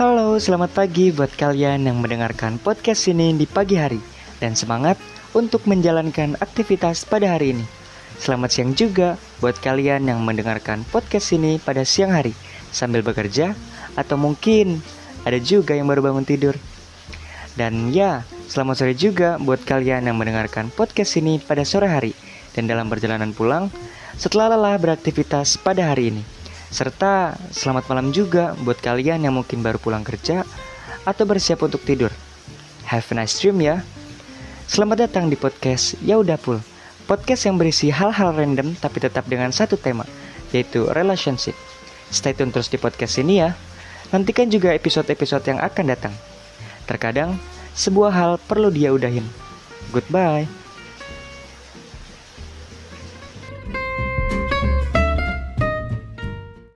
Halo, selamat pagi buat kalian yang mendengarkan podcast ini di pagi hari dan semangat untuk menjalankan aktivitas pada hari ini. Selamat siang juga buat kalian yang mendengarkan podcast ini pada siang hari sambil bekerja atau mungkin ada juga yang baru bangun tidur. Dan ya, selamat sore juga buat kalian yang mendengarkan podcast ini pada sore hari dan dalam perjalanan pulang setelah lelah beraktivitas pada hari ini. Serta selamat malam juga buat kalian yang mungkin baru pulang kerja atau bersiap untuk tidur. Have a nice dream ya. Selamat datang di podcast Ya Udah. Podcast yang berisi hal-hal random tapi tetap dengan satu tema, yaitu relationship. Stay tune terus di podcast ini ya. Nantikan juga episode-episode yang akan datang. Terkadang, sebuah hal perlu dia udahin. Goodbye.